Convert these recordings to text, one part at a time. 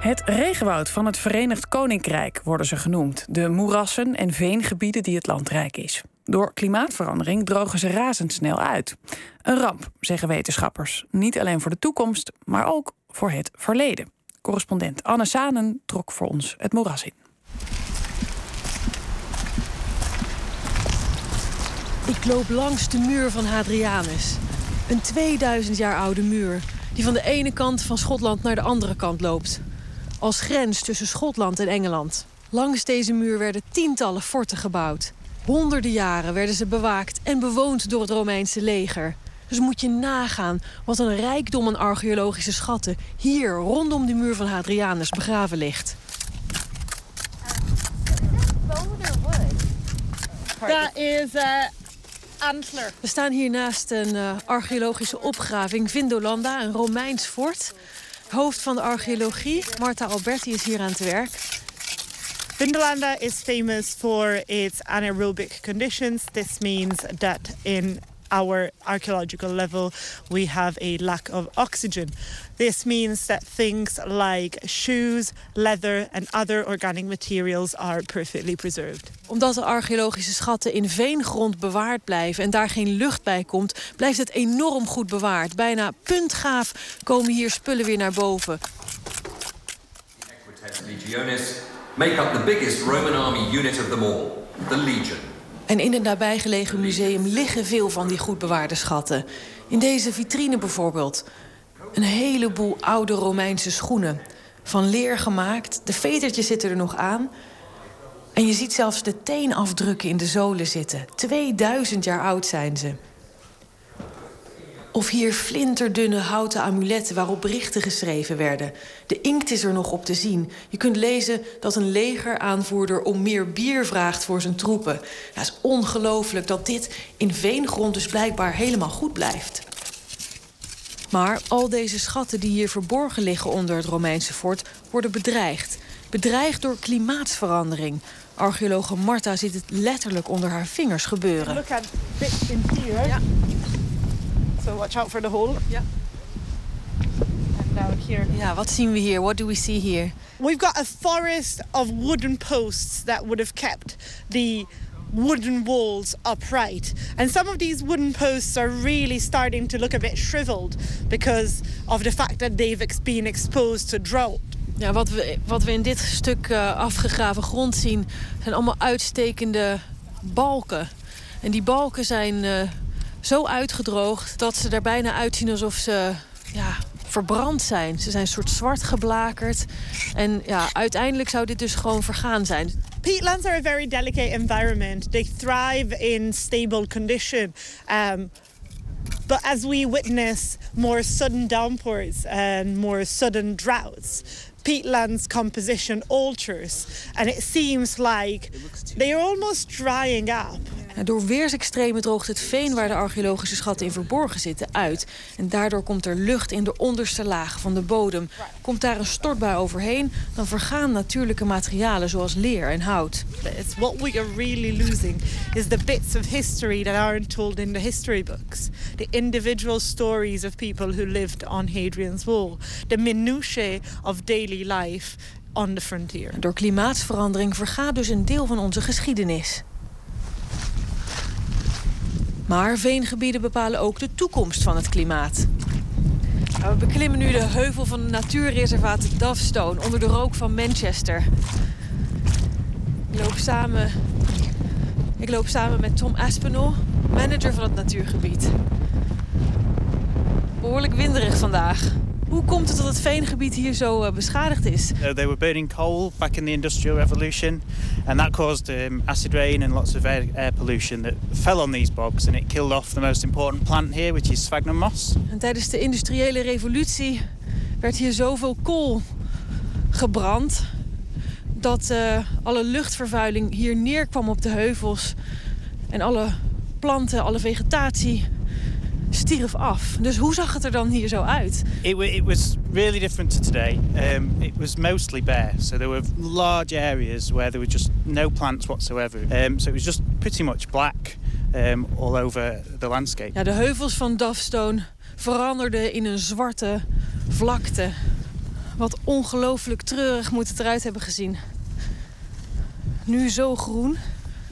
Het regenwoud van het Verenigd Koninkrijk worden ze genoemd. De moerassen en veengebieden die het land rijk is. Door klimaatverandering drogen ze razendsnel uit. Een ramp, zeggen wetenschappers. Niet alleen voor de toekomst, maar ook voor het verleden. Correspondent Anne Sanen trok voor ons het moeras in. Ik loop langs de muur van Hadrianus. Een 2000 jaar oude muur die van de ene kant van Schotland naar de andere kant loopt. Als grens tussen Schotland en Engeland. Langs deze muur werden tientallen forten gebouwd. Honderden jaren werden ze bewaakt en bewoond door het Romeinse leger. Dus moet je nagaan wat een rijkdom aan archeologische schatten... hier rondom de muur van Hadrianus begraven ligt. Dat is uh, antler. We staan hier naast een uh, archeologische opgraving, Vindolanda, een Romeins fort. Hoofd van de archeologie, Marta Alberti, is hier aan het werk. Vindolanda is famous for its anaerobic conditions. This means that in our archaeological level we have a lack of oxygen. This means that things like shoes, leather and other organic materials are perfectly preserved. Omdat de archeologische schatten in veengrond bewaard blijven en daar geen lucht bij komt, blijft het enorm goed bewaard. Bijna puntgaaf komen hier spullen weer naar boven. Legionis make up the biggest Roman army unit of them all, the Legion. En in het nabijgelegen museum liggen veel van die goed bewaarde schatten. In deze vitrine bijvoorbeeld. Een heleboel oude Romeinse schoenen. Van leer gemaakt, de vetertjes zitten er nog aan. En je ziet zelfs de teenafdrukken in de zolen zitten. 2000 jaar oud zijn ze. Of hier flinterdunne houten amuletten waarop berichten geschreven werden. De inkt is er nog op te zien. Je kunt lezen dat een legeraanvoerder om meer bier vraagt voor zijn troepen. Het is ongelooflijk dat dit in veengrond dus blijkbaar helemaal goed blijft. Maar al deze schatten die hier verborgen liggen onder het Romeinse fort... worden bedreigd. Bedreigd door klimaatsverandering. Archeologe Marta ziet het letterlijk onder haar vingers gebeuren. Look at bits in here. Ja. So watch out for the hole. Ja. And down here. Ja, wat zien we hier? What do we see here? We've got a forest of wooden posts that would have kept the wooden walls upright. And some of these wooden posts are really starting to look a bit shriveled because of the fact that they've been exposed to drought. Ja, wat we, wat we in dit stuk eh, afgegraven grond zien... zijn allemaal uitstekende balken. En die balken zijn eh, zo uitgedroogd... dat ze er bijna uitzien alsof ze ja, verbrand zijn. Ze zijn een soort zwart geblakerd. En ja, uiteindelijk zou dit dus gewoon vergaan zijn. Peatlands are a very delicate environment. They thrive in stable condition. Um, but as we witness more sudden downpours and more sudden droughts, peatlands composition alters. And it seems like they are almost drying up. Door weersextremen droogt het veen waar de archeologische schatten in verborgen zitten uit. En daardoor komt er lucht in de onderste laag van de bodem. Komt daar een stortbui overheen, dan vergaan natuurlijke materialen zoals leer en hout. It's what we are really losing is the bits of history that aren't told in the history books. The individual stories of people who lived on Hadrian's Wall. The minutiae of daily life on the frontier. Door klimaatsverandering vergaat dus een deel van onze geschiedenis. Maar veengebieden bepalen ook de toekomst van het klimaat. Nou, we beklimmen nu de heuvel van het natuurreservaat Dovestone onder de rook van Manchester. Ik loop samen, ik loop samen met Tom Aspinall, manager van het natuurgebied. Behoorlijk winderig vandaag. Hoe komt het dat het veengebied hier zo eh, beschadigd is? Uh, they were burning coal back in the Industrial Revolution, and that caused um, acid rain and lots of air, air pollution that fell on these bogs, and it killed off the most important plant here, which is sphagnum moss. En tijdens de industriële revolutie werd hier zoveel kool gebrand... dat eh, alle luchtvervuiling hier neerkwam op de heuvels. En alle planten, alle vegetatie stierf af. Dus hoe zag het er dan hier zo uit? It, it was really different to today. Um, it was mostly bare, so there were large areas where there were just no plants whatsoever. Um, so it was just pretty much black um, all over the landscape. Ja, de heuvels van Dovestone veranderden in een zwarte vlakte. Wat ongelooflijk treurig moet het eruit hebben gezien. Nu zo groen.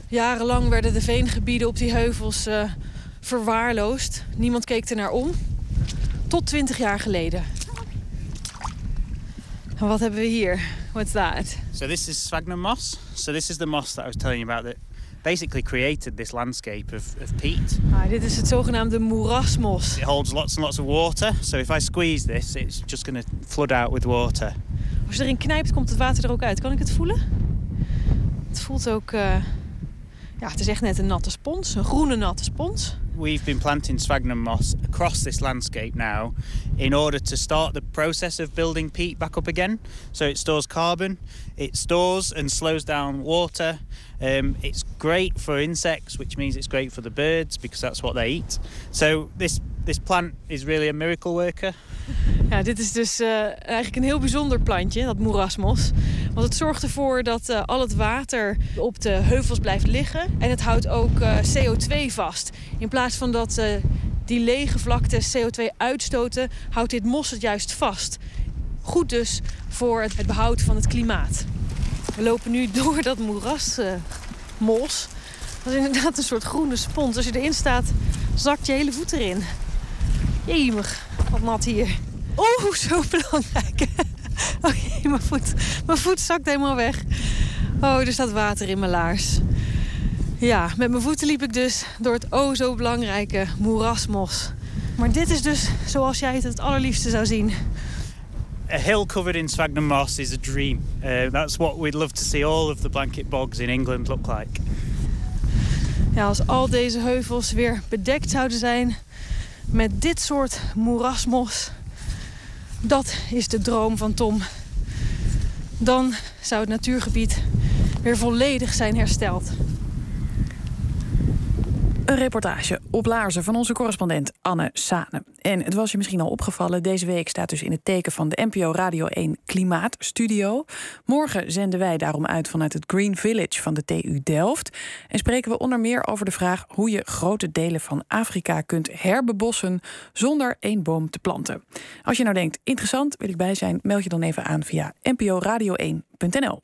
Jarenlang werden de veengebieden op die heuvels uh, verwaarloosd. Niemand keek er naar om. Tot 20 jaar geleden. En wat hebben we hier? What's that? So this is sphagnum moss. So this is the moss that I was telling you about that basically created this landscape of, of peat. Ah, dit is het zogenaamde moerasmos. It holds lots and lots of water. So if I squeeze this, it's just going to flood out with water. Als je erin knijpt, komt het water er ook uit. Kan ik het voelen? Het voelt ook... Uh... Ja, het is echt net een natte spons. Een groene natte spons. We've been planting sphagnum moss across this landscape now in order to start the process of building peat back up again. So it stores carbon, it stores and slows down water. Um, it's great for insects, which means it's great for the birds because that's what they eat. So this this plant is really a miracle worker. Ja, dit is dus uh, eigenlijk een heel bijzonder plantje, dat moerasmos. Want het zorgt ervoor dat uh, al het water op de heuvels blijft liggen. En het houdt ook uh, CO2 vast. In plaats van dat die lege vlakte CO2 uitstoten, houdt dit mos het juist vast. Goed dus voor het behoud van het klimaat. We lopen nu door dat moerasmos. dat is inderdaad een soort groene spons. Als je erin staat, zakt je hele voet erin. Jemig, wat nat hier. Oeh, zo belangrijk. Oh jee, mijn voet. Mijn voet zakt helemaal weg. Oh, er staat water in mijn laars. Ja, met mijn voeten liep ik dus door het oh zo belangrijke moerasmos. Maar dit is dus zoals jij het het allerliefste zou zien. A hill covered in sphagnum moss is a dream. Uh, that's what we'd love to see all of the blanket bogs in England look like. Ja, als al deze heuvels weer bedekt zouden zijn met dit soort moerasmos, dat is de droom van Tom. Dan zou het natuurgebied weer volledig zijn hersteld. Een reportage op Laarzen van onze correspondent Anne Sane. En het was je misschien al opgevallen, deze week staat dus in het teken van de NPO Radio 1 Klimaatstudio. Morgen zenden wij daarom uit vanuit het Green Village van de TU Delft. En spreken we onder meer over de vraag hoe je grote delen van Afrika kunt herbebossen zonder één boom te planten. Als je nou denkt, interessant, wil ik bij zijn, meld je dan even aan via nporadio1.nl.